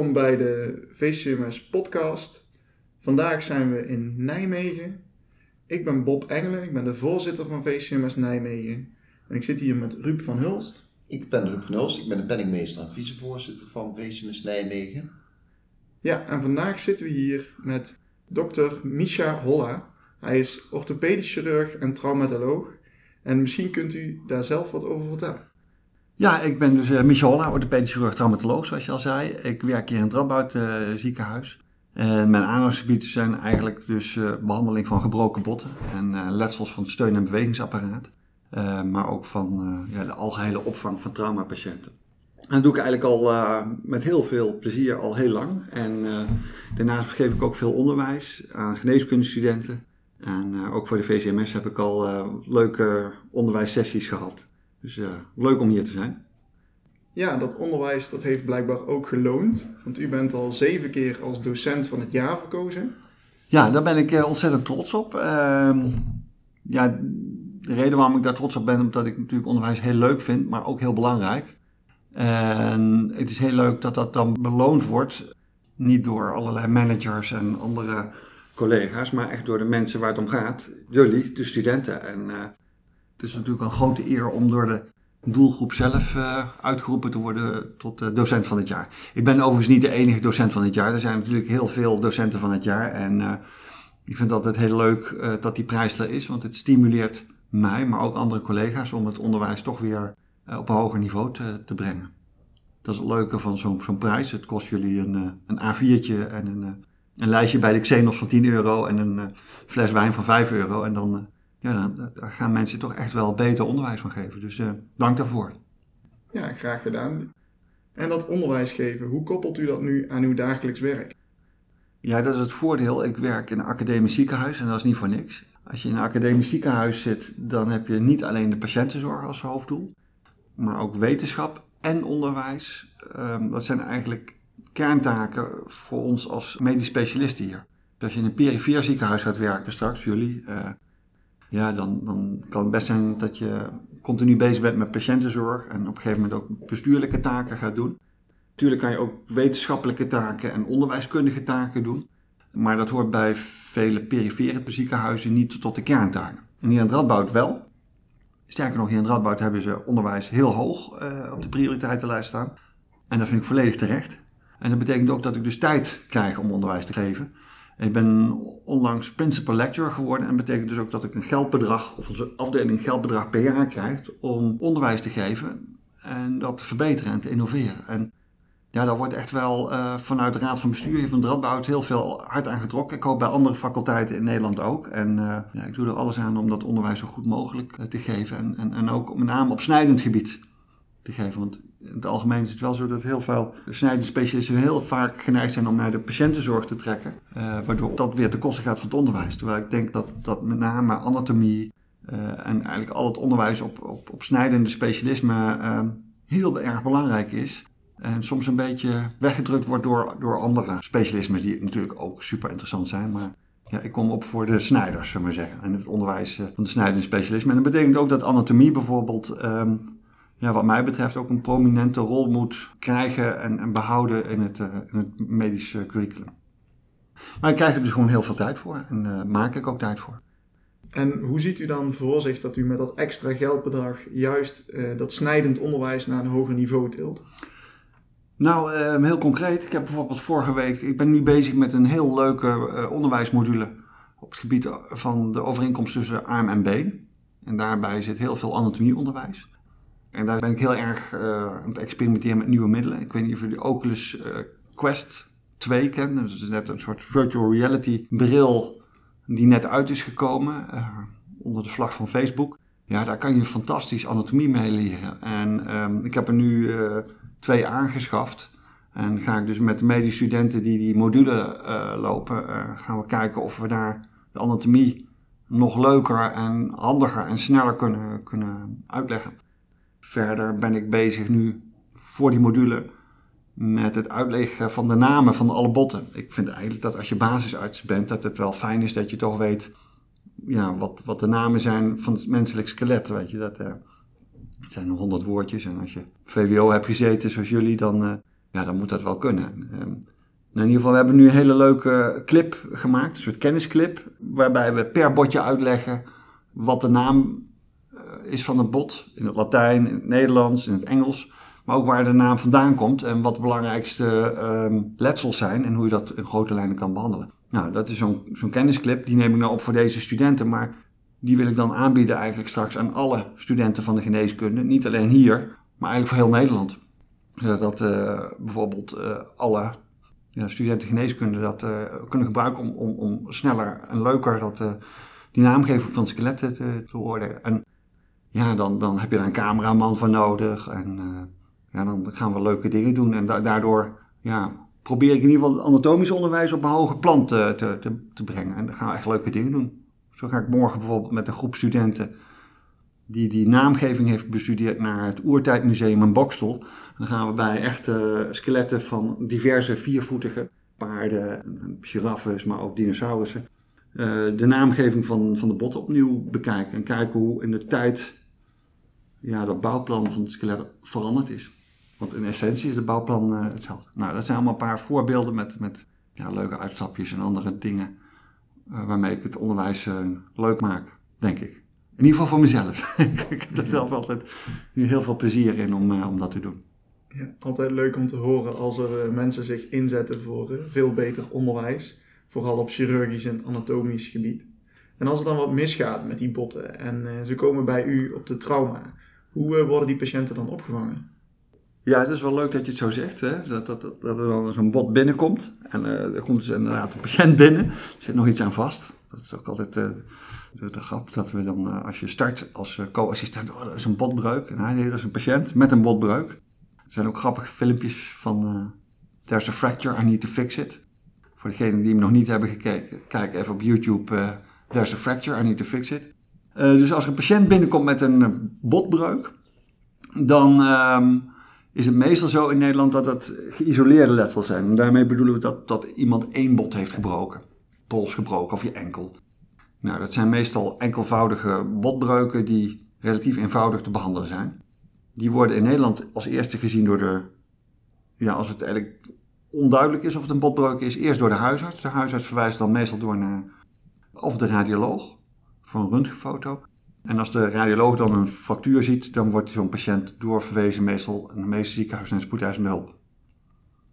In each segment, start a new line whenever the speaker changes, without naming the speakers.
Welkom bij de VCMS podcast. Vandaag zijn we in Nijmegen. Ik ben Bob Engelen, ik ben de voorzitter van VCMS Nijmegen. En ik zit hier met Ruud van Hulst.
Ik ben Ruud van Hulst, ik ben de penningmeester en vicevoorzitter van VCMS Nijmegen.
Ja, en vandaag zitten we hier met dokter Misha Holla. Hij is orthopedisch chirurg en traumatoloog. En misschien kunt u daar zelf wat over vertellen.
Ja, ik ben dus uh, Michel Holla, orthopedisch chirurg traumatoloog, zoals je al zei. Ik werk hier in het Radboud uh, ziekenhuis. En mijn aandachtsgebieden zijn eigenlijk dus uh, behandeling van gebroken botten en letsels van het steun- en bewegingsapparaat. maar ook van ja, de algehele opvang van traumapatiënten. En dat doe ik eigenlijk al met heel veel plezier al heel lang. En daarnaast geef ik ook veel onderwijs aan geneeskundestudenten. En ook voor de VCMS heb ik al leuke onderwijssessies gehad. Dus uh, leuk om hier te zijn.
Ja, dat onderwijs dat heeft blijkbaar ook geloond. Want u bent al zeven keer als docent van het jaar verkozen.
Ja, daar ben ik uh, ontzettend trots op. Uh, ja, de reden waarom ik daar trots op ben, omdat ik natuurlijk onderwijs heel leuk vind, maar ook heel belangrijk. En het is heel leuk dat dat dan beloond wordt. Niet door allerlei managers en andere collega's, maar echt door de mensen waar het om gaat. Jullie, de studenten. En eh, het is natuurlijk een grote eer om door de doelgroep zelf uh, uitgeroepen te worden tot uh, docent van het jaar. Ik ben overigens niet de enige docent van het jaar. Er zijn natuurlijk heel veel docenten van het jaar. En uh, ik vind het altijd heel leuk dat die prijs er is, want het stimuleert mij, maar ook andere collega's om het onderwijs toch weer op een hoger niveau te, te, brengen. Dat is het leuke van zo'n zo'n prijs. Het kost jullie een, een A4'tje en een, een lijstje bij de Xenos van 10 euro en een fles wijn van 5 euro. En dan ja, daar gaan mensen toch echt wel beter onderwijs van geven. Dus uh, dank daarvoor.
Ja, graag gedaan. En dat onderwijs geven, hoe koppelt u dat nu aan uw dagelijks werk?
Ja, dat is het voordeel. Ik werk in een academisch ziekenhuis en dat is niet voor niks. Als je in een academisch ziekenhuis zit, dan heb je niet alleen de patiëntenzorg als hoofddoel, maar ook wetenschap en onderwijs. Um, dat zijn eigenlijk kerntaken voor ons als medisch specialisten hier. Dus als je in een perifeer ziekenhuis gaat werken straks, jullie, uh, ja, dan, dan kan het best zijn dat je continu bezig bent met patiëntenzorg en op een gegeven moment ook bestuurlijke taken gaat doen. Natuurlijk kan je ook wetenschappelijke taken en onderwijskundige taken doen, maar dat hoort bij vele perifere ziekenhuizen niet tot de kerntaken. En hier in Radboud wel. Sterker nog, hier in Radboud hebben ze onderwijs heel hoog uh, op de prioriteitenlijst staan. En dat vind ik volledig terecht. En dat betekent ook dat ik dus tijd krijg om onderwijs te geven. Ik ben onlangs principal lecturer geworden en betekent dus ook dat ik een geldbedrag, of onze afdeling geldbedrag per jaar krijgt om onderwijs te geven en dat te verbeteren en te innoveren. En ja, daar wordt echt wel uh, vanuit de Raad van Bestuur van Radboud heel veel hard aan getrokken. Ik hoop bij andere faculteiten in Nederland ook. En uh, ja, ik doe er alles aan om dat onderwijs zo goed mogelijk uh, te geven. En, en, en ook met name op snijdend gebied te geven. Want in het algemeen is het wel zo dat heel veel snijdende specialisten heel vaak geneigd zijn om naar de patiëntenzorg te trekken. Uh, waardoor dat weer ten koste gaat van het onderwijs. Terwijl ik denk dat, dat met name anatomie uh, en eigenlijk al het onderwijs op, op, op snijdende specialisme uh, heel erg belangrijk is. En soms een beetje weggedrukt wordt door, door andere specialismen die natuurlijk ook super interessant zijn. Maar ja, ik kom op voor de snijders, zullen we zeggen. En het onderwijs van de snijdende specialismen. En dat betekent ook dat anatomie bijvoorbeeld um, ja, wat mij betreft ook een prominente rol moet krijgen en, en behouden in het, uh, in het medische curriculum. Maar ik krijg er dus gewoon heel veel tijd voor en uh, maak ik ook tijd voor.
En hoe ziet u dan voor zich dat u met dat extra geldbedrag juist uh, dat snijdend onderwijs naar een hoger niveau tilt?
Nou, heel concreet. Ik heb bijvoorbeeld vorige week, ik ben nu bezig met een heel leuke onderwijsmodule op het gebied van de overeenkomst tussen arm en been. En daarbij zit heel veel anatomieonderwijs. En daar ben ik heel erg uh, aan het experimenteren met nieuwe middelen. Ik weet niet of jullie de Oculus uh, Quest 2 kennen. Dat is net een soort virtual reality bril die net uit is gekomen uh, onder de vlag van Facebook. Ja, daar kan je fantastisch anatomie mee leren. En um, ik heb er nu twee aangeschaft. En ga ik dus met de medische studenten die die module lopen, gaan we kijken of we daar de anatomie nog leuker en handiger en sneller kunnen, kunnen uitleggen. Verder ben ik bezig nu voor die module met het uitleggen van de namen van alle botten. Ik vind eigenlijk dat als je basisarts bent, dat het wel fijn is dat je toch weet ja, wat, wat de namen zijn van het menselijk skelet. Weet je, dat, uh, het zijn honderd woordjes en als je VWO hebt gezeten zoals jullie, dan, uh, ja, dan moet dat wel kunnen. Ehm, in ieder geval, we hebben nu een hele leuke clip gemaakt, een soort kennisclip, waarbij we per botje uitleggen wat de naam eh, is van het bot. In het Latijn, in het Nederlands, in het Engels. Maar ook waar de naam vandaan komt en wat de belangrijkste um, letsels zijn en hoe je dat in grote lijnen kan behandelen. Nou, dat is zo'n kennisclip, die neem ik nou op voor deze studenten, maar die wil ik dan aanbieden eigenlijk straks aan alle studenten van de geneeskunde. Niet alleen hier, maar eigenlijk voor heel Nederland. Zodat uh, bijvoorbeeld uh, alle ja, studenten geneeskunde dat uh, kunnen gebruiken om, om, om sneller en leuker dat, die naamgeving van skeletten te, te worden. En ja, dan, dan heb je daar een cameraman voor nodig en ja, dan gaan we leuke dingen doen. En da daardoor ja, probeer ik in ieder geval het anatomisch onderwijs op een hoger plan te, te, te, brengen. En dan gaan we echt leuke dingen doen. Zo ga ik morgen bijvoorbeeld met een groep studenten die die naamgeving heeft bestudeerd naar het Oertijdmuseum in Bokstel. Dan gaan we bij echte skeletten van diverse viervoetige paarden, giraffes, maar ook dinosaurussen, uh, de naamgeving van, van de botten opnieuw bekijken. En kijken hoe in de tijd ja, dat bouwplan van het skelet veranderd is. Want in essentie is het bouwplan uh, hetzelfde. Nou, dat zijn allemaal een paar voorbeelden met, met ja, leuke uitstapjes en andere dingen. Uh, waarmee ik het onderwijs uh, leuk maak, denk ik. In ieder geval voor mezelf. ik heb er zelf altijd heel veel plezier in om, om dat te doen.
Ja, altijd leuk om te horen als er mensen zich inzetten voor veel beter onderwijs. Vooral op chirurgisch en anatomisch gebied. En als het dan wat misgaat met die botten en ze komen bij u op de trauma, hoe worden die patiënten dan opgevangen?
Ja, het is wel leuk dat je het zo zegt. Hè? Dat, dat, dat, er dan zo'n bot binnenkomt. En uh, er komt dus inderdaad een patiënt binnen. Er zit nog iets aan vast. Dat is ook altijd uh, de, de, grap. Dat we dan, als je start als co-assistent, oh, dat is een botbreuk. Nee, dat is een patiënt met een botbreuk. Er zijn ook grappige filmpjes van There's a fracture, I need to fix it. Voor degenen die hem nog niet hebben gekeken, kijk even op YouTube. There's a fracture, I need to fix it. Dus als een patiënt binnenkomt met een botbreuk, dan... Ehm, is het meestal zo in Nederland dat het geïsoleerde letsels zijn. En daarmee bedoelen we dat, dat iemand één bot heeft gebroken. Pols gebroken of je enkel. Nou, dat zijn meestal enkelvoudige botbreuken die relatief eenvoudig te behandelen zijn. Die worden in Nederland als eerste gezien door de, ja, als het eigenlijk onduidelijk is of het een botbreuk is, eerst door de huisarts. De huisarts verwijst dan meestal door naar of de radioloog voor een röntgenfoto. En als de radioloog dan een fractuur ziet, dan wordt zo'n patiënt doorverwezen meestal in de meeste ziekenhuizen naar spoedeisende hulp.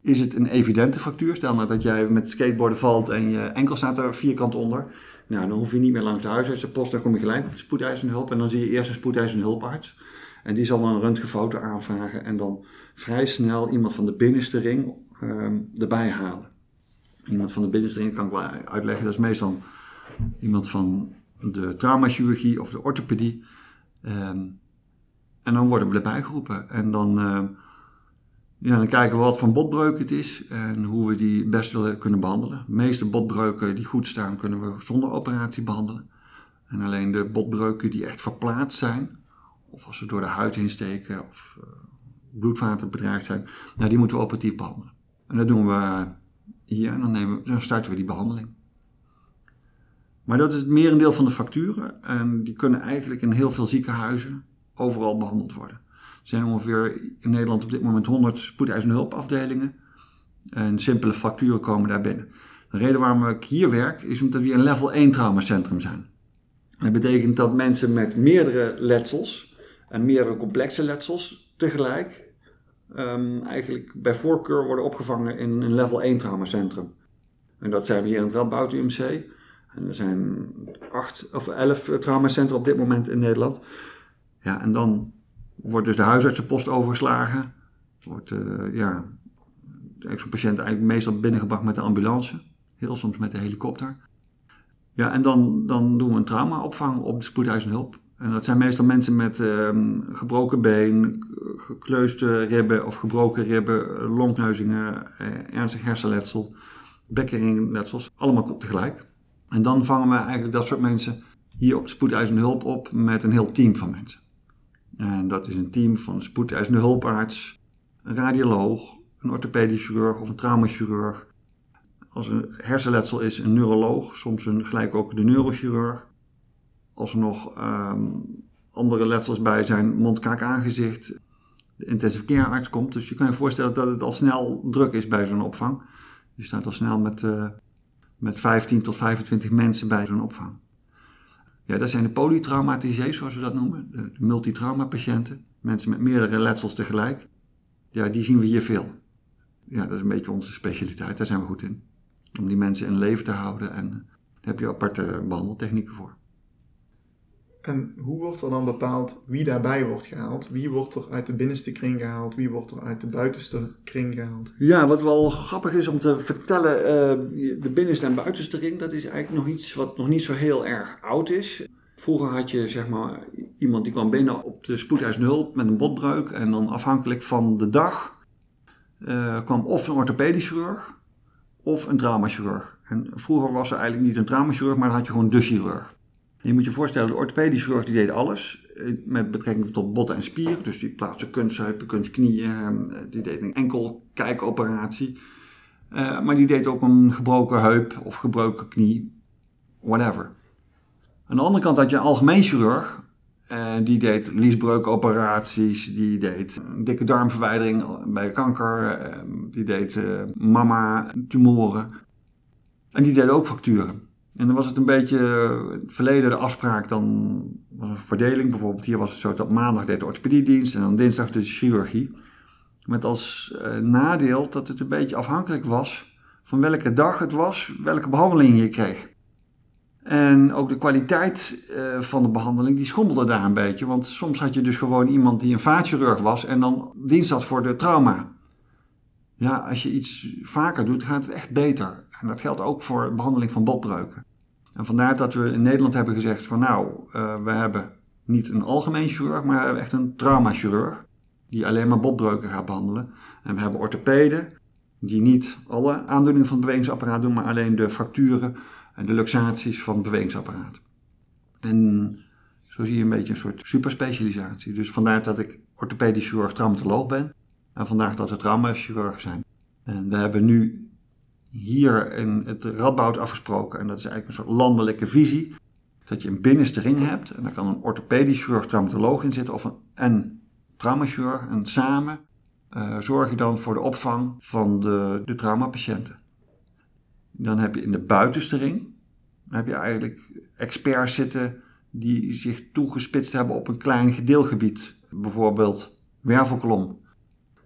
Is het een evidente fractuur, stel nou dat jij met skateboarden valt en je enkel staat er vierkant onder, nou, dan hoef je niet meer langs de huisartsenpost, dan kom je gelijk op de spoedeisende hulp en dan zie je eerst een spoedeisende hulparts. En die zal dan een röntgenfoto aanvragen en dan vrij snel iemand van de binnenste ring um, erbij halen. Iemand van de binnenste ring kan ik wel uitleggen, dat is meestal iemand van de traumachirurgie of de orthopedie. Um, en dan worden we erbij geroepen. En dan, uh, ja, dan kijken we wat voor botbreuk het is en hoe we die best willen kunnen behandelen. De meeste botbreuken die goed staan, kunnen we zonder operatie behandelen. En alleen de botbreuken die echt verplaatst zijn, of als ze door de huid heen steken of uh, bloedvaten bedreigd zijn, nou, die moeten we operatief behandelen. En dat doen we hier en dan, nemen, dan starten we die behandeling. Maar dat is het merendeel van de fracturen en die kunnen eigenlijk in heel veel ziekenhuizen overal behandeld worden. Er zijn ongeveer in Nederland op dit moment 100 spoedeisende hulpafdelingen en simpele fracturen komen daar binnen. De reden waarom ik hier werk is omdat we een level 1 traumacentrum zijn. Dat betekent dat mensen met meerdere letsels en meerdere complexe letsels tegelijk um, eigenlijk bij voorkeur worden opgevangen in een level 1 traumacentrum. En dat zijn we hier in het Radboud UMC. Er zijn acht of elf traumacentra op dit moment in Nederland. Ja, en dan wordt dus de huisartsenpost overgeslagen. Wordt, uh, ja, zo'n patiënt eigenlijk meestal binnengebracht met de ambulance. Heel soms met de helikopter. Ja, en dan, dan doen we een traumaopvang op de spoedeisende hulp. En dat zijn meestal mensen met um, gebroken been, gekleusde ribben of gebroken ribben, longneuzingen, eh, ernstig hersenletsel, bekkenringletsels. Allemaal tegelijk. En dan vangen we eigenlijk dat soort mensen hier op de spoedeisende hulp op met een heel team van mensen. En dat is een team van spoedeisende hulparts, een radioloog, een orthopedisch chirurg of een traumachirurg. Als er hersenletsel is, een neuroloog, soms een, gelijk ook de neurochirurg. Als er nog um, andere letsels bij zijn, mond, kaak, aangezicht, de intensive care arts komt. Dus je kan je voorstellen dat het al snel druk is bij zo'n opvang. Je staat al snel met, uh, met 15 tot 25 mensen bij zo'n opvang. Ja, dat zijn de polytraumatisees, zoals we dat noemen. De multitrauma-patiënten. Mensen met meerdere letsels tegelijk. Ja, die zien we hier veel. Ja, dat is een beetje onze specialiteit. Daar zijn we goed in. Om die mensen in leven te houden. En daar heb je aparte behandeltechnieken voor.
En hoe wordt er dan bepaald wie daarbij wordt gehaald? Wie wordt er uit de binnenste kring gehaald? Wie wordt er uit de buitenste kring gehaald?
Ja, wat wel grappig is om te vertellen, uh, de binnenste en buitenste ring, dat is eigenlijk nog iets wat nog niet zo heel erg oud is. Vroeger had je zeg maar iemand die kwam binnen op de spoedeisende hulp met een botbreuk en dan afhankelijk van de dag uh, kwam of een orthopedisch chirurg of een traumachirurg. En vroeger was er eigenlijk niet een traumachirurg, maar dan had je gewoon de chirurg. Je moet je voorstellen, de orthopedisch chirurg die deed alles eh, met betrekking tot botten en spieren. Dus die plaatste kunstheupen, kunstknieën, eh, die deed een enkel kijkoperatie. Uh, maar die deed ook een gebroken heup of gebroken knie, whatever. Aan de andere kant had je een algemeen chirurg. Die deed liesbreukoperaties, die deed dikke darmverwijdering bij kanker, die deed mama-tumoren. En die deed ook facturen. En dan was het een beetje het verleden de afspraak, dan was een verdeling. Bijvoorbeeld hier was het zo dat maandag deed de orthopediedienst en dan dinsdag de chirurgie. Met als uh, nadeel dat het een beetje afhankelijk was van welke dag het was, welke behandeling je kreeg. En ook de kwaliteit uh, van de behandeling die schommelde daar een beetje. Want soms had je dus gewoon iemand die een vaatchirurg was en dan dienst had voor de trauma. Ja, als je iets vaker doet, gaat het echt beter. En dat geldt ook voor de behandeling van botbreuken. En vandaar dat we in Nederland hebben gezegd van nou, uh, we hebben niet een algemeen chirurg, maar we hebben echt een traumachirurg. Die alleen maar botbreuken gaat behandelen. En we hebben orthopeden die niet alle aandoeningen van het bewegingsapparaat doen, maar alleen de fracturen en de luxaties van het bewegingsapparaat. En zo zie je een beetje een soort superspecialisatie. Dus vandaar dat ik orthopedisch chirurg traumatoloog ben. En vandaar dat we traumachirurg zijn. En we hebben nu hier in het Radboud afgesproken. En dat is eigenlijk een soort landelijke visie. Dat je een binnenste ring hebt. En daar kan een orthopedisch chirurg, traumatoloog in zitten. Of een en traumachirurg. En samen uh, zorg je dan voor de opvang van de, de traumapatiënten. Dan heb je in de buitenste ring. Heb je eigenlijk experts zitten die zich toegespitst hebben op een klein gedeelgebied. Bijvoorbeeld wervelkolom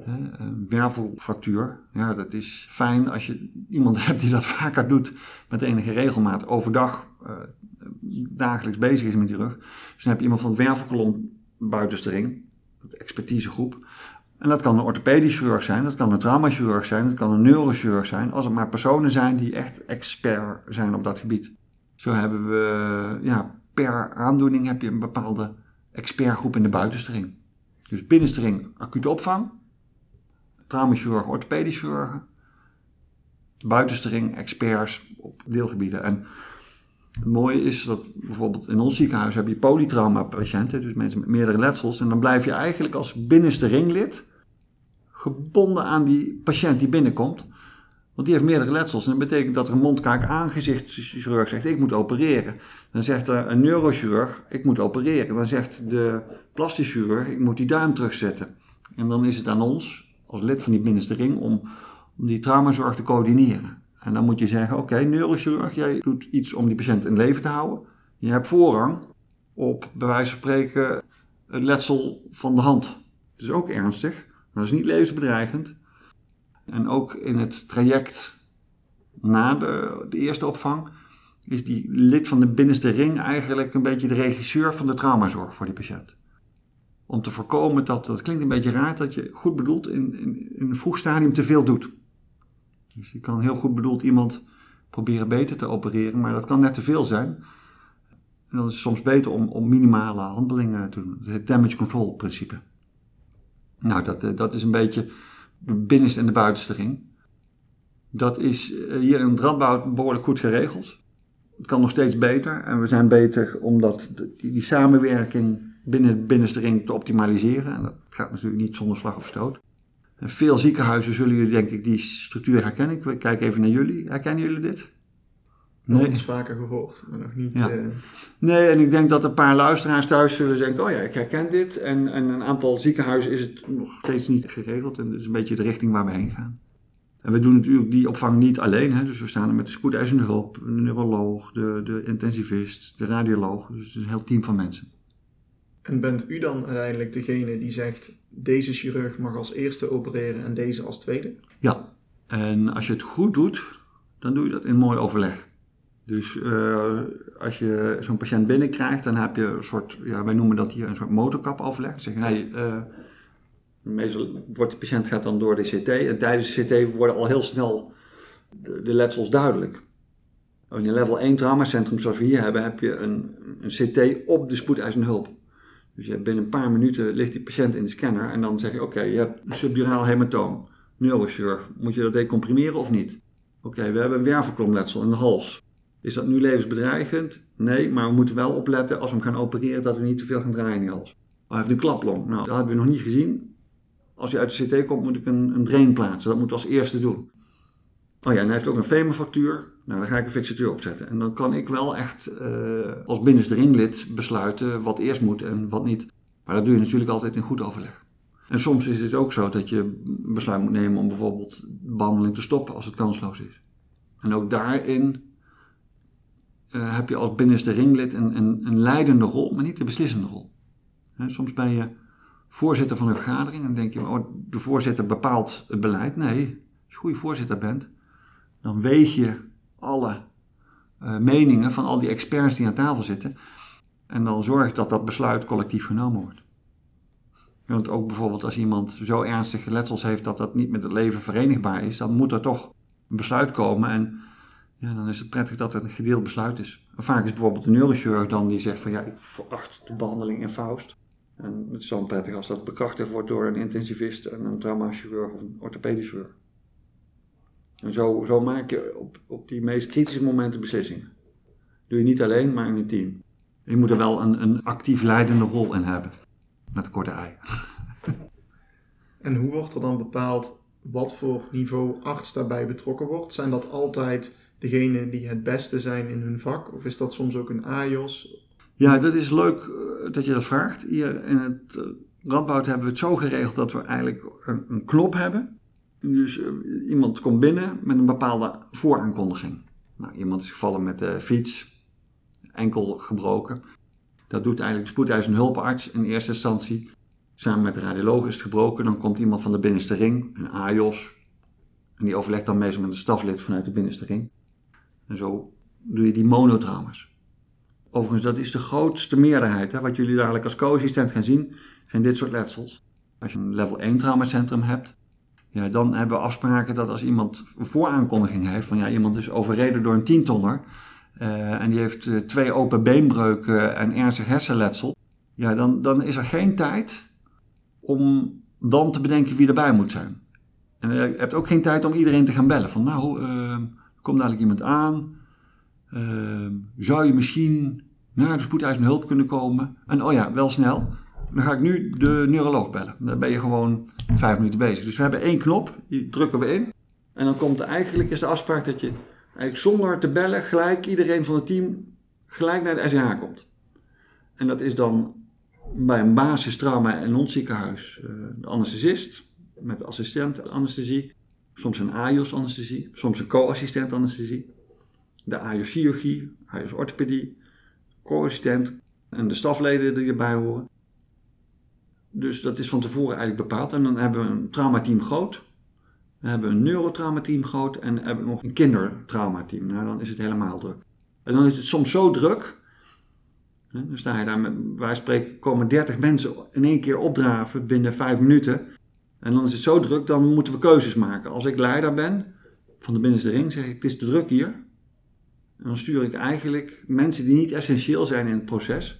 een wervelfractuur. Ja, dat is fijn als je iemand hebt die dat vaker doet met enige regelmaat. Overdag uh, dagelijks bezig is met die rug. Dus dan heb je iemand van het wervelkolom buitenste ring, expertisegroep. En dat kan een orthopedisch chirurg zijn, dat kan een traumachirurg zijn, dat kan een neurochirurg zijn. Als het maar personen zijn die echt expert zijn op dat gebied. Zo hebben we, ja, per aandoening heb je een bepaalde expertgroep in de buitenste ring. Dus binnenste ring acute opvang, traumachirurgen, orthopedisch chirurgen, buitenste ring experts op deelgebieden. En het mooie is dat bijvoorbeeld in ons ziekenhuis heb je polytrauma patiënten, dus mensen met meerdere letsels. En dan blijf je eigenlijk als binnenste ringlid gebonden aan die patiënt die binnenkomt. Want die heeft meerdere letsels. En dat betekent dat er een mondkaak aangezichtschirurg zegt, ik moet opereren. Dan zegt er een neurochirurg, ik moet opereren. Dan zegt de plastisch chirurg, ik moet die duim terugzetten. En dan is het aan ons, als lid van die binnenste ring om, om die traumazorg te coördineren. En dan moet je zeggen, oké, neurochirurg, jij doet iets om die patiënt in leven te houden. Je hebt voorrang op, bij wijze van spreken, het letsel van de hand. Het is ook ernstig, maar dat is niet levensbedreigend. En ook in het traject na de, de eerste opvang is die lid van de binnenste ring eigenlijk een beetje de regisseur van de traumazorg voor die patiënt om te voorkomen dat, dat klinkt een beetje raar, dat je goed bedoeld in, in, in een vroeg stadium te veel doet. Dus je kan heel goed bedoeld iemand proberen beter te opereren, maar dat kan net te veel zijn. En dan is het soms beter om, om minimale handelingen te doen. Het damage control principe. Nou, dat, eh, dat is een beetje de binnenste en de buitenste ring. Dat is eh, hier in Radboud behoorlijk goed geregeld. Het kan nog steeds beter en we zijn beter omdat die samenwerking binnen binnenste ring te optimaliseren. En dat gaat natuurlijk niet zonder slag of stoot. En veel ziekenhuizen zullen jullie denk ik die structuur herkennen. Ik kijk even naar jullie. Herkennen jullie dit? Nee.
vaker gehoord, maar nog niet...
Ja.
eh,
Nee, en ik denk dat een paar luisteraars thuis zullen denken: oh ja, ik herken dit. En, en een aantal ziekenhuizen is het nog steeds niet geregeld. En dat is een beetje de richting waar we heen gaan. En we doen natuurlijk die opvang niet alleen. Hè? Dus we staan er met de spoedeisende hulp, de neuroloog, de, de intensivist, de radioloog. Dus het is een heel team van mensen.
En bent u dan uiteindelijk degene die zegt, deze chirurg mag als eerste opereren en deze als tweede?
Ja, en als je het goed doet, dan doe je dat in mooi overleg. Dus eh, als je zo'n patiënt binnenkrijgt, dan heb je een soort, ja, wij noemen dat hier een soort motorkapoverleg. Dan zeggen, hey, eh, meestal wordt de patiënt gaat dan door de CT en tijdens de CT worden al heel snel de, letsels duidelijk. In een level 1 traumacentrum zoals hier hebben, heb je een, een CT op de spoedeisende hulp. Dus je hebt binnen een paar minuten ligt die patiënt in de scanner en dan zeg je, oké, je hebt een subduraal hematoom neurochirurg, moet je dat decomprimeren of niet? Oké, we hebben een wervelklomletsel in de hals. Is dat nu levensbedreigend? Nee, maar we moeten wel opletten als we hem gaan opereren dat we niet te veel gaan draaien in die hals. Hij heeft een klaplong. Nou, dat hebben we nog niet gezien. Als hij uit de CT komt, moet ik een, een drain plaatsen. Dat moeten we als eerste doen. Oh ja, en hij heeft ook een femurfractuur. Nou, dan ga ik een fixatuur opzetten. En dan kan ik wel echt eh, als binnenste ringlid besluiten wat eerst moet en wat niet. Maar dat doe je natuurlijk altijd in goed overleg. En soms is het ook zo dat je besluit moet nemen om bijvoorbeeld de behandeling te stoppen als het kansloos is. En ook daarin eh, heb je als binnenste ringlid een, een, leidende rol, maar niet de beslissende rol. Soms ben je voorzitter van een vergadering en denk je, oh, de voorzitter bepaalt het beleid. Nee, als je goede voorzitter bent, dan weeg je alle eh, meningen van al die experts die aan tafel zitten. En dan zorg dat dat besluit collectief genomen wordt. Want ook bijvoorbeeld als iemand zo ernstige letsels heeft dat dat niet met het leven verenigbaar is, dan moet er toch een besluit komen. En ja, dan is het prettig dat het een gedeeld besluit is. Vaak is bijvoorbeeld een neurochirurg dan die zegt van ja, ik veracht de behandeling in Faust. En het is dan prettig als dat bekrachtigd wordt door een intensivist en een traumachirurg of een orthopedisch chirurg. En zo, zo maak je op, op die meest kritische momenten beslissingen. Doe je niet alleen, maar in een team. Je moet er wel een, een actief leidende rol in hebben. Met een korte ei.
En hoe wordt er dan bepaald wat voor niveau arts daarbij betrokken wordt? Zijn dat altijd degenen die het beste zijn in hun vak? Of is dat soms ook een AJOS?
Ja, dat is leuk eh, dat je dat vraagt. Hier in het eh, Radboud hebben we het zo geregeld dat we eigenlijk een, een knop hebben. Dus eh, iemand komt binnen met een bepaalde vooraankondiging. Nou, iemand is gevallen met de fiets, enkel gebroken. Dat doet eigenlijk de spoedeisende hulparts in eerste instantie. Samen met de radioloog is het gebroken. Dan komt iemand van de binnenste ring, een AJOS. En die overlegt dan meestal met een staflid vanuit de binnenste ring. En zo doe je die monotrauma's. Overigens, dat is de grootste meerderheid. Hè. Wat jullie dadelijk als co-assistent gaan zien, zijn dit soort letsels. Als je een level 1 traumacentrum hebt, ja, dan hebben we afspraken dat als iemand een vooraankondiging heeft, van ja, iemand is overreden door een tientonner, eh, en die heeft eh, twee open beenbreuken en ernstig hersenletsel, ja, dan, dan is er geen tijd om dan te bedenken wie erbij moet zijn. En je hebt ook geen tijd om iedereen te gaan bellen. Van nou, er komt dadelijk iemand aan. Zou je misschien naar de spoedeisende hulp kunnen komen? En oh ja, wel snel. Dan ga ik nu de neuroloog bellen. Dan ben je gewoon vijf minuten bezig. Dus we hebben één knop, die drukken we in. En dan komt eigenlijk is de afspraak dat je eigenlijk zonder te bellen gelijk iedereen van het team gelijk naar de SCH komt. En dat is dan bij een basistrauma- en non-ziekenhuis eh, de anesthesist met assistent anesthesie. Soms een AJOS anesthesie, soms een co-assistent anesthesie. De AJOS chirurgie, AJOS orthopedie, co-assistent en de stafleden die erbij horen. Dus dat is van tevoren eigenlijk bepaald. En dan hebben we een traumateam groot. Dan hebben we een neurotraumateam groot. En hebben we nog een kindertraumateam. Nou, dan is het helemaal druk. En dan is het soms zo druk. hè, Dan sta je daar met, wij spreken, komen 30 mensen in één keer opdraven binnen 5 minuten. En dan is het zo druk, dan moeten we keuzes maken. Als ik leider ben van de binnenste ring, zeg ik, het is te druk hier. En dan stuur ik eigenlijk mensen die niet essentieel zijn in het proces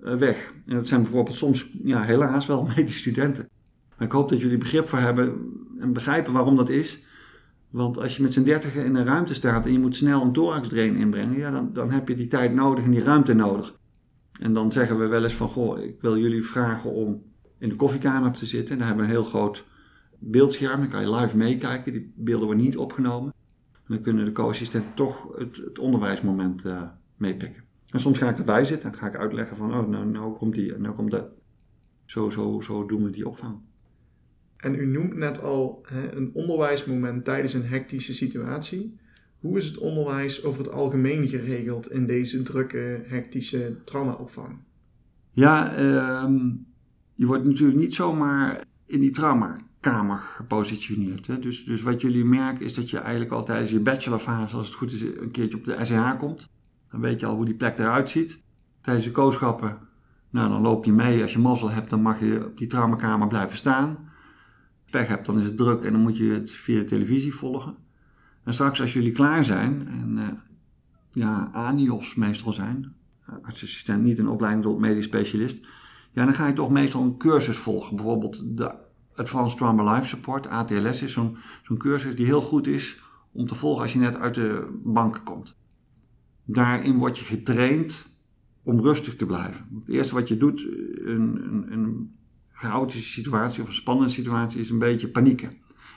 weg. En dat zijn bijvoorbeeld soms, ja, helaas wel medische studenten. Maar ik hoop dat jullie begrip voor hebben en begrijpen waarom dat is. Want als je met z'n dertigen in een ruimte staat en je moet snel een thoraxdrain inbrengen, ja, dan, dan heb je die tijd nodig en die ruimte nodig. En dan zeggen we wel eens van, goh, ik wil jullie vragen om in de koffiekamer te zitten. Daar hebben we een heel groot beeldscherm, dan kan je live meekijken. Die beelden worden niet opgenomen. dan kunnen de co-assistenten toch het, het onderwijsmoment uh, meepikken. En soms ga ik erbij zitten en ga ik uitleggen van, oh, nou, nou komt die en nou komt dat. Zo, zo, zo doen we die opvang.
En u noemt net al hè, een onderwijsmoment tijdens een hectische situatie. Hoe is het onderwijs over het algemeen geregeld in deze drukke, hectische traumaopvang?
Ja, uh, je wordt natuurlijk niet zomaar in die traumakamer gepositioneerd. Hè? Dus, dus wat jullie merken is dat je eigenlijk al tijdens je bachelorfase, als het goed is, een keertje op de SEH komt. Dan weet je al hoe die plek eruit ziet. Tijdens de kooschappen, nou dan loop je mee. Als je mazzel hebt, dan mag je op die traumakamer blijven staan. Pech hebt, dan is het druk en dan moet je het via de televisie volgen. En straks als jullie klaar zijn en uh, ja, ANIOS meestal zijn, artsassistent, niet een opleiding tot medisch specialist, ja, dan ga je toch meestal een cursus volgen. Bijvoorbeeld de Advanced Trauma Life Support, ATLS, is zo'n zo'n cursus die heel goed is om te volgen als je net uit de bank komt. Daarin word je getraind om rustig te blijven. Het eerste wat je doet in een, een chaotische situatie of een spannende situatie is een beetje panieken.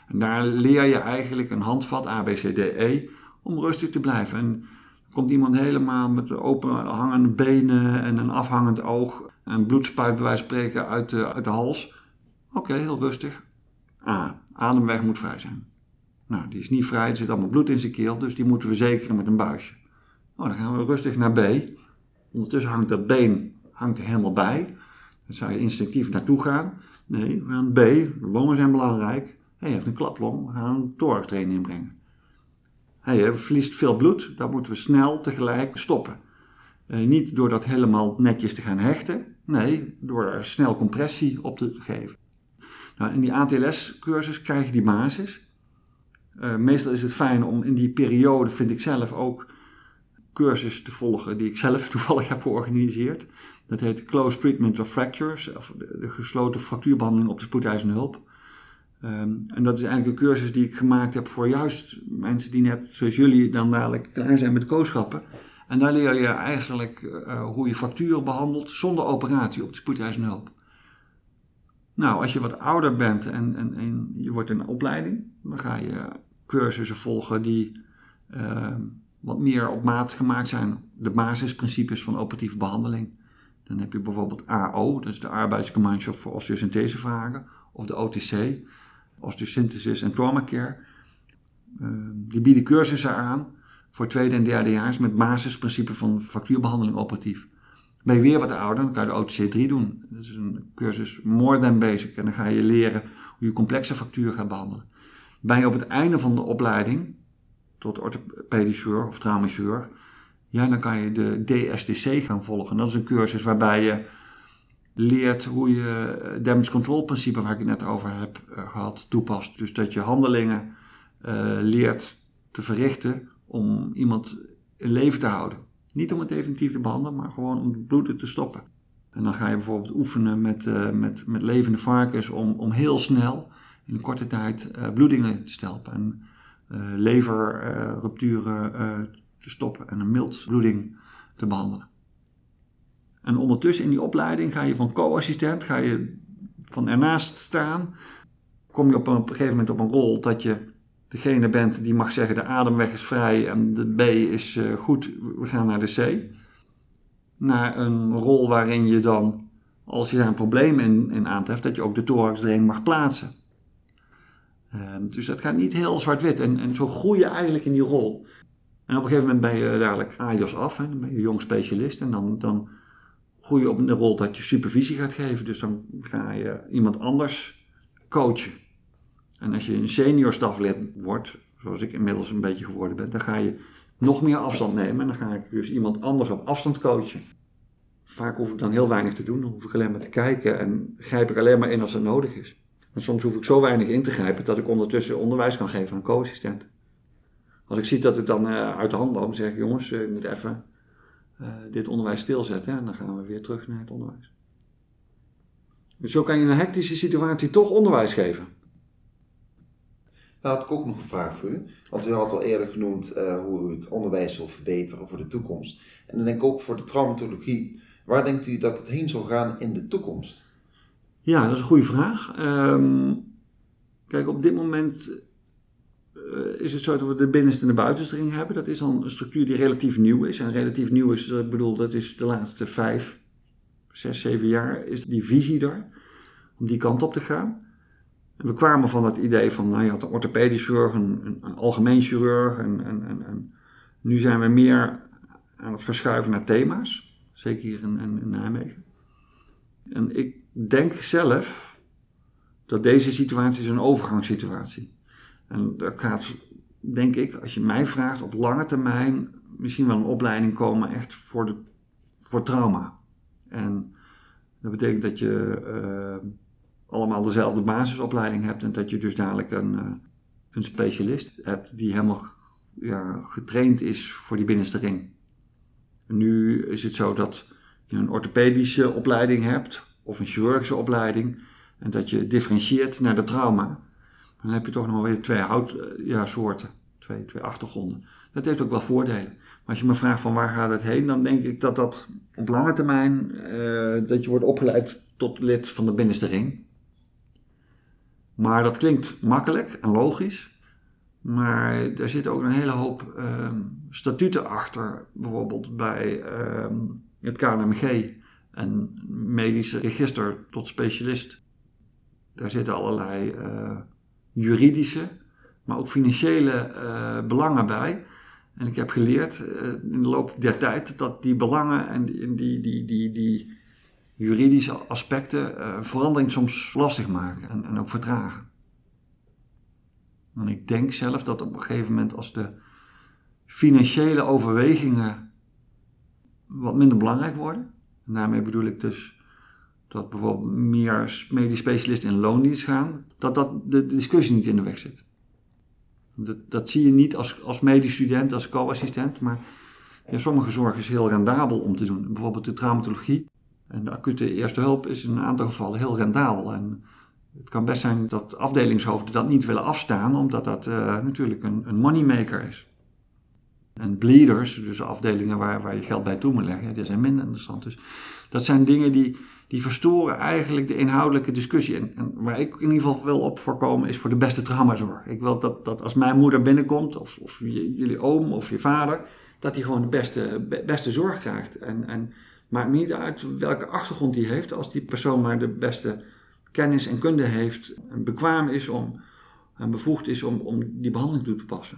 En daar leer je eigenlijk een handvat, A, B, C, D, E, om rustig te blijven. En komt iemand helemaal met open hangende benen en een afhangend oog en bloedspuit bij wijze van spreken uit de, uit de hals. Oké, heel rustig. A, ademweg moet vrij zijn. Nou, die is niet vrij, er zit allemaal bloed in zijn keel, dus die moeten we zekeren met een buisje. Nou, dan gaan we rustig naar B. Ondertussen hangt dat been hangt er helemaal bij. Dan zou je instinctief naartoe gaan. Nee, we gaan B, longen zijn belangrijk. Hij heeft een klaplong, we gaan een thorax inbrengen. Hij verliest veel bloed, dan moeten we snel tegelijk stoppen. Eh, niet door dat helemaal netjes te gaan hechten, nee, door er snel compressie op te geven. Nou, in die ATLS-cursus krijg je die basis. Uh, meestal is het fijn om in die periode, vind ik zelf ook, cursus te volgen die ik zelf toevallig heb georganiseerd. Dat heet Close Treatment of Fractures, of de, gesloten fractuurbehandeling op de spoedeisende hulp. Ehm, en dat is eigenlijk een cursus die ik gemaakt heb voor juist mensen die net zoals jullie dan dadelijk klaar zijn met kooschappen. En daar leer je eigenlijk uh, hoe je fracturen behandelt zonder operatie op de spoedeisende hulp. Nou, als je wat ouder bent en, en, je wordt in een opleiding, dan ga je cursussen volgen die uh, wat meer op maat gemaakt zijn. De basisprincipes van operatieve behandeling. Dan heb je bijvoorbeeld AO, is de Arbeidsgemeenschap voor Osteosynthesevragen, of de OTC, Osteosynthesis en Trauma Care. Uh, die bieden cursussen aan voor tweede en derdejaars met basisprincipes van fractuurbehandeling operatief. Ben je weer wat ouder, dan kan je de OTC 3 doen. Dat is een cursus more than basic. En dan ga je leren hoe je complexe fracturen gaat behandelen. Ben je op het einde van de opleiding, tot orthopediseur of traumateur, ja, dan kan je de DSTC gaan volgen. Dat is een cursus waarbij je leert hoe je damage control principe, waar ik het net over heb eh, gehad, toepast. Dus dat je handelingen uh, leert te verrichten om iemand in leven te houden. Niet om het definitief te behandelen, maar gewoon om het bloeden te stoppen. En dan ga je bijvoorbeeld oefenen met, met, met levende varkens om, om heel snel in korte tijd bloedingen te stelpen. En leverrupturen te stoppen en een miltbloeding te behandelen. En ondertussen in die opleiding ga je van co-assistent, ga je van ernaast staan. Kom je op een, gegeven moment op een rol dat je degene bent die mag zeggen de ademweg is vrij en de B is uh, goed, we gaan naar de C. Naar een rol waarin je dan, als je daar een probleem in, in aantreft, dat je ook de thorax erin mag plaatsen. Uh, dus dat gaat niet heel zwart-wit en, en zo groei je eigenlijk in die rol. En op een gegeven moment ben je dadelijk AJOS af, hè, dan ben je jong specialist en dan, dan groei je op een rol dat je supervisie gaat geven. Dus dan ga je iemand anders coachen. En als je een senior staflid wordt, zoals ik inmiddels een beetje geworden ben, dan ga je nog meer afstand nemen. En dan ga ik dus iemand anders op afstand coachen. Vaak hoef ik dan heel weinig te doen. Dan hoef ik alleen maar te kijken en grijp ik alleen maar in als het nodig is. En soms hoef ik zo weinig in te grijpen dat ik ondertussen onderwijs kan geven aan co-assistent. Als ik zie dat het dan uh, uit de hand loopt, zeg ik jongens, ik moet even uh, dit onderwijs stilzetten. En dan gaan we weer terug naar het onderwijs. Dus zo kan je in een hectische situatie toch onderwijs geven.
Nou had ik ook nog een vraag voor u. Want u had al eerder genoemd hoe u het onderwijs wil verbeteren voor de toekomst. En dan denk ik ook voor de traumatologie. Waar denkt u dat het heen zal gaan in de toekomst?
Ja, dat is een goede vraag. Um, kijk, op dit moment eh, is het zo dat we de binnenste en de buitenste ring hebben. Dat is dan een structuur die relatief nieuw is. En relatief nieuw is, ik bedoel, dat is de laatste vijf, zes, zeven jaar is die visie er. Om die kant op te gaan. We kwamen van het idee van, nou je had een orthopedisch chirurg, een, een, een algemeen chirurg. En, nu zijn we meer aan het verschuiven naar thema's. Zeker hier in, in, in Nijmegen. En ik denk zelf dat deze situatie is een overgangssituatie. En dat gaat, denk ik, als je mij vraagt, op lange termijn misschien wel een opleiding komen echt voor, de, voor trauma. En dat betekent dat je uh, allemaal dezelfde basisopleiding hebt en dat je dus dadelijk een, uh, een specialist hebt die helemaal ja, getraind is voor die binnenste ring. Nu is het zo dat je een orthopedische opleiding hebt of een chirurgische opleiding en dat je differentieert naar de trauma. Dan heb je toch nog weer twee houtsoorten, ja, soorten, twee, twee achtergronden. Dat heeft ook wel voordelen. Maar als je me vraagt van waar gaat het heen, dan denk ik dat dat op lange termijn, uh, dat je wordt opgeleid tot lid van de binnenste ring. Maar dat klinkt makkelijk en logisch. Maar daar zit ook een hele hoop uh, statuten achter. Bijvoorbeeld bij uh, het KNMG en medische register tot specialist. Daar zitten allerlei uh, juridische, maar ook financiële uh, belangen bij. En ik heb geleerd uh, in de loop der tijd dat die belangen en die, die, die, die, die juridische aspecten verandering soms lastig maken en, en ook vertragen. En ik denk zelf dat op een gegeven moment als de financiële overwegingen wat minder belangrijk worden. En daarmee bedoel ik dus dat bijvoorbeeld meer medisch specialisten in loondienst gaan, dat dat de discussie niet in de weg zit. Dat, dat zie je niet als, als medisch student, als co-assistent, maar ja, sommige zorg is heel rendabel om te doen. Bijvoorbeeld de traumatologie en de acute eerste hulp is in een aantal gevallen heel rendabel. En het kan best zijn dat afdelingshoofden dat niet willen afstaan, omdat dat uh, natuurlijk een, een moneymaker is. En bleeders, dus afdelingen waar, waar je geld bij toe moet leggen, die zijn minder interessant. Dus dat zijn dingen die, die verstoren eigenlijk de inhoudelijke discussie. En, en, waar ik in ieder geval wil op voorkomen is voor de beste traumazorg. Ik wil dat, dat als mijn moeder binnenkomt, of, of jullie oom of je vader, dat hij gewoon de beste, beste zorg krijgt. En, en maakt niet uit welke achtergrond hij heeft, als die persoon maar de beste kennis en kunde heeft, en bekwaam is om, en bevoegd is om, om die behandeling toe te passen.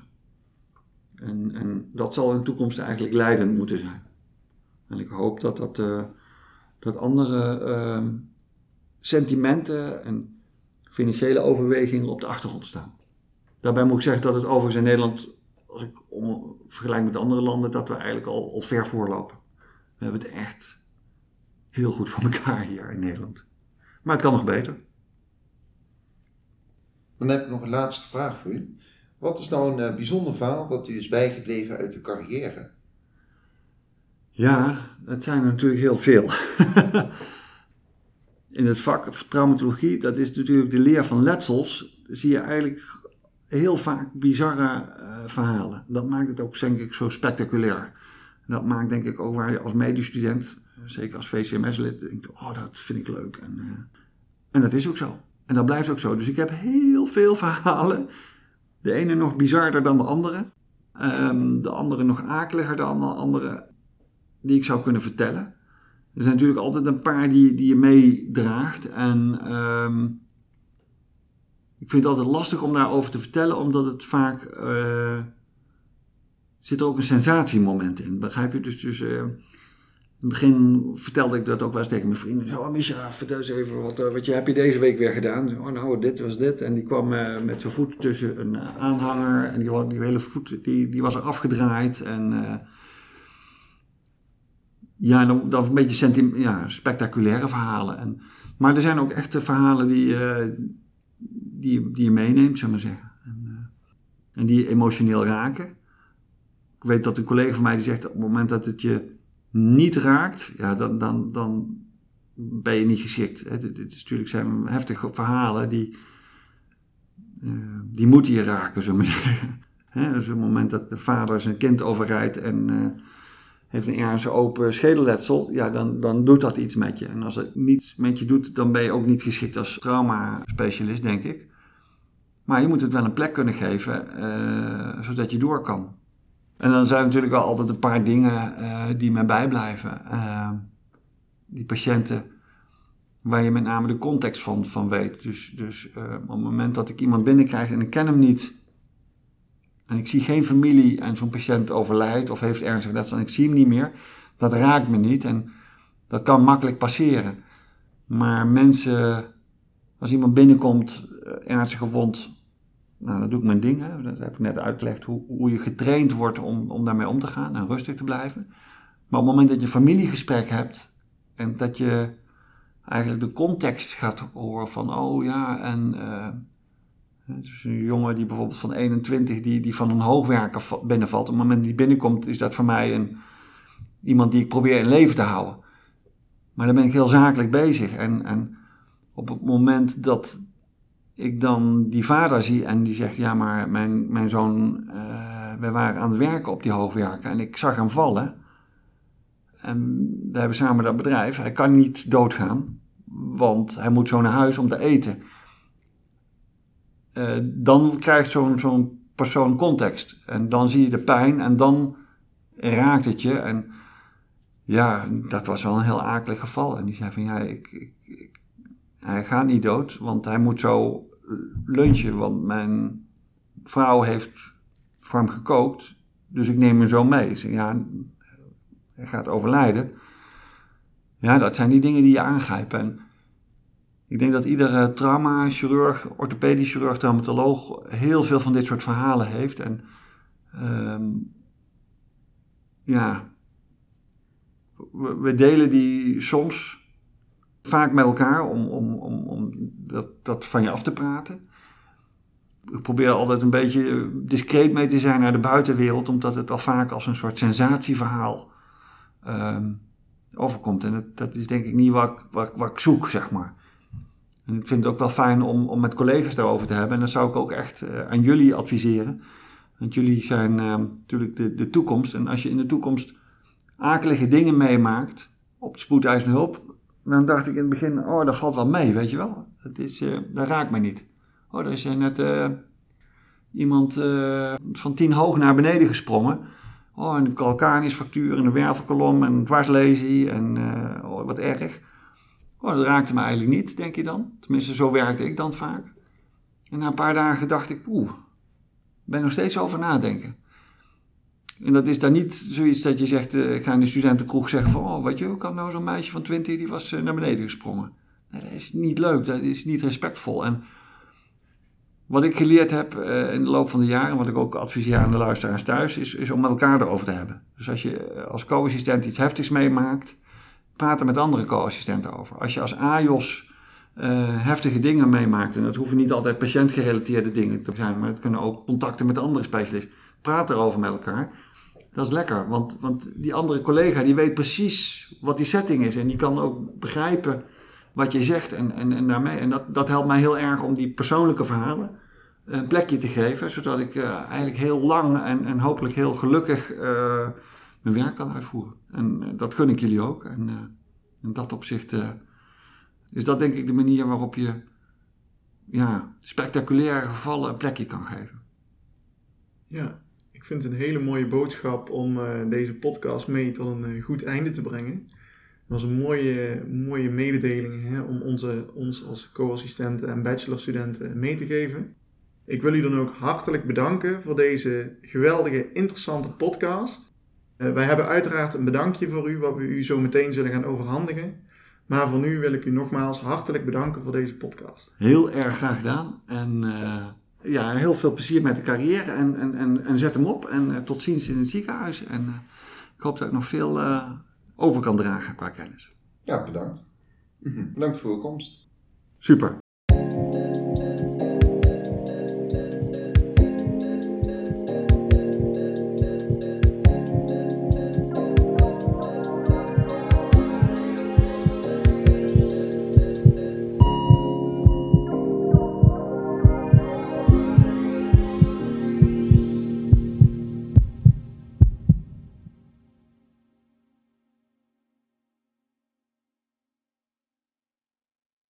En, en dat zal in de toekomst eigenlijk leidend moeten zijn. En ik hoop dat, dat, uh, dat andere uh, sentimenten en financiële overwegingen op de achtergrond staan. Daarbij moet ik zeggen dat het overigens in Nederland, als ik om, vergelijk met andere landen, dat we eigenlijk al, al ver voorlopen. We hebben het echt heel goed voor elkaar hier in Nederland. Maar het kan nog beter.
Dan heb ik nog een laatste vraag voor u. Wat is nou een uh, bijzonder verhaal dat u is bijgebleven uit uw carrière?
Ja, dat zijn er natuurlijk heel veel. In het vak traumatologie, dat is natuurlijk de leer van letsels, zie je eigenlijk heel vaak bizarre uh, verhalen. Dat maakt het ook, denk ik, zo spectaculair. Dat maakt, denk ik, ook waar je als medestudent, zeker als VCMS-lid, denkt: oh, dat vind ik leuk. En, uh, en dat is ook zo. En dat blijft ook zo. Dus ik heb heel veel verhalen de ene nog bizarder dan de andere. Um, de andere nog akeliger dan de andere die ik zou kunnen vertellen. Er zijn natuurlijk altijd een paar die, die je meedraagt. En um, ik vind het altijd lastig om daarover te vertellen, omdat het vaak. Uh, zit er ook een sensatiemoment in. Begrijp je? Dus, dus uh, in het begin vertelde ik dat ook wel eens tegen mijn vrienden. Zo, oh, Misha, vertel eens even, wat, uh, wat je, heb je deze week weer gedaan? Oh, nou, dit was dit. En die kwam uh, met zijn voet tussen een uh, aanhanger. En die, die hele voet die, die was er afgedraaid. En ja, dan, dan een beetje ja, spectaculaire verhalen. En, maar er zijn ook echte verhalen die, die, die je meeneemt, zullen we zeggen. En, en die emotioneel raken. Ik weet dat een collega van mij die zegt op het moment dat het je niet raakt, ja, dan, dan, dan ben je niet geschikt. Dit is natuurlijk zijn heftige verhalen die, uh, die moeten je raken, zullen we zeggen. Hè, dus op het moment dat de vader zijn kind overrijdt en uh, heeft een ernstig open schedelletsel, ja, dan, dan doet dat iets met je. En als het niets met je doet, dan ben je ook niet geschikt als trauma-specialist, denk ik. Maar je moet het wel een plek kunnen geven, eh, zodat je door kan. En dan zijn er natuurlijk wel altijd een paar dingen eh, die mij bijblijven. Eh, die patiënten waar je met name de context van, van weet. Dus, dus eh, op het moment dat ik iemand binnenkrijg en ik ken hem niet... en ik zie geen familie en zo'n patiënt overlijdt of heeft ernstig dat en ik zie hem niet meer... dat raakt me niet en dat kan makkelijk passeren. Maar mensen, als iemand binnenkomt, ernstig gewond... Nou, dan doe ik mijn ding. Hè. Dat heb ik net uitgelegd hoe, hoe je getraind wordt om, om daarmee om te gaan en rustig te blijven. Maar op het moment dat je een familiegesprek hebt en dat je eigenlijk de context gaat horen van, oh ja, en uh, dus een jongen die bijvoorbeeld van 21 die, die van een hoogwerker binnenvalt. Op het moment dat die binnenkomt is dat voor mij een, iemand die ik probeer in leven te houden. Maar dan ben ik heel zakelijk bezig. En, en op het moment dat ik dan die vader zie en die zegt, ja maar mijn, mijn zoon, uh, wij waren aan het werken op die hoogwerker en ik zag hem vallen. En we hebben samen dat bedrijf. Hij kan niet doodgaan, want hij moet zo naar huis om te eten. Uh, dan krijgt zo'n zo'n persoon context. En dan zie je de pijn en dan raakt het je. En ja, dat was wel een heel akelig geval. En die zei van ja, ik, ik, hij gaat niet dood, want hij moet zo lunchen. Want mijn vrouw heeft voor hem gekookt, dus ik neem hem zo mee. Zeg, ja, hij gaat overlijden. Ja, dat zijn die dingen die je aangrijpen. En ik denk dat iedere trauma-chirurg, orthopedisch chirurg, traumatoloog heel veel van dit soort verhalen heeft. En um, ja, we, delen die soms vaak met elkaar om, om, om, om dat, dat van je af te praten. Ik probeer altijd een beetje discreet mee te zijn naar de buitenwereld, omdat het al vaak als een soort sensatieverhaal um, overkomt. En dat, dat, is denk ik niet wat, ik, wat, wat ik zoek, zeg maar. En ik vind het ook wel fijn om, om met collega's daarover te hebben. En dat zou ik ook echt uh, aan jullie adviseren. Want jullie zijn uh, natuurlijk de, de toekomst. En als je in de toekomst akelige dingen meemaakt op de spoedeisende hulp, dan dacht ik in het begin, oh, dat valt wel mee, weet je wel. Dat, is, uh, dat raakt mij niet. Oh, er is net uh, iemand van tien hoog naar beneden gesprongen. Oh, een calcanisfractuur en een wervelkolom en een dwarslesie en oh, wat erg. Oh, dat raakte me eigenlijk niet, denk je dan. Tenminste, zo werkte ik dan vaak. En na een paar dagen dacht ik, oeh, ben nog steeds over nadenken. En dat is dan niet zoiets dat je zegt, uh, ga in de studentenkroeg zeggen van, oh, weet je, hoe kan nou zo'n meisje van 20 die was uh, naar beneden gesprongen? Dat is niet leuk, dat is niet respectvol. En wat ik geleerd heb uh, in de loop van de jaren, wat ik ook adviseer aan de luisteraars thuis, is, is om met elkaar erover te hebben. Dus als je als co-assistent iets heftigs meemaakt, praat er met andere co-assistenten over. Als je als AJOS heftige dingen meemaakt, en dat hoeven niet altijd patiëntgerelateerde dingen te zijn, maar het kunnen ook contacten met andere specialisten, praat erover met elkaar. Dat is lekker, want, want die andere collega die weet precies wat die setting is en die kan ook begrijpen wat je zegt en, en, en daarmee. En dat, dat helpt mij heel erg om die persoonlijke verhalen een plekje te geven, zodat ik uh, eigenlijk heel lang en, en hopelijk heel gelukkig uh, mijn werk kan uitvoeren. En dat gun ik jullie ook. En in dat opzicht is dat denk ik de manier waarop je ja, spectaculaire gevallen een plekje kan geven.
Ja, ik vind het een hele mooie boodschap om uh, deze podcast mee tot een uh, goed einde te brengen. Dat was een mooie, mooie mededeling hè, om onze, ons als co-assistenten en bachelorstudenten mee te geven. Ik wil u dan ook hartelijk bedanken voor deze geweldige, interessante podcast. Uh, wij hebben uiteraard een bedankje voor u, wat we u zo meteen zullen gaan overhandigen. Maar voor nu wil ik u nogmaals hartelijk bedanken voor deze podcast.
Heel erg graag gedaan. En ja, heel veel plezier met de carrière en, en, en, en zet hem op. En uh, tot ziens in het ziekenhuis. En uh, ik hoop dat ik nog veel uh, over kan dragen qua kennis.
Ja, bedankt. Bedankt voor uw komst.
Super.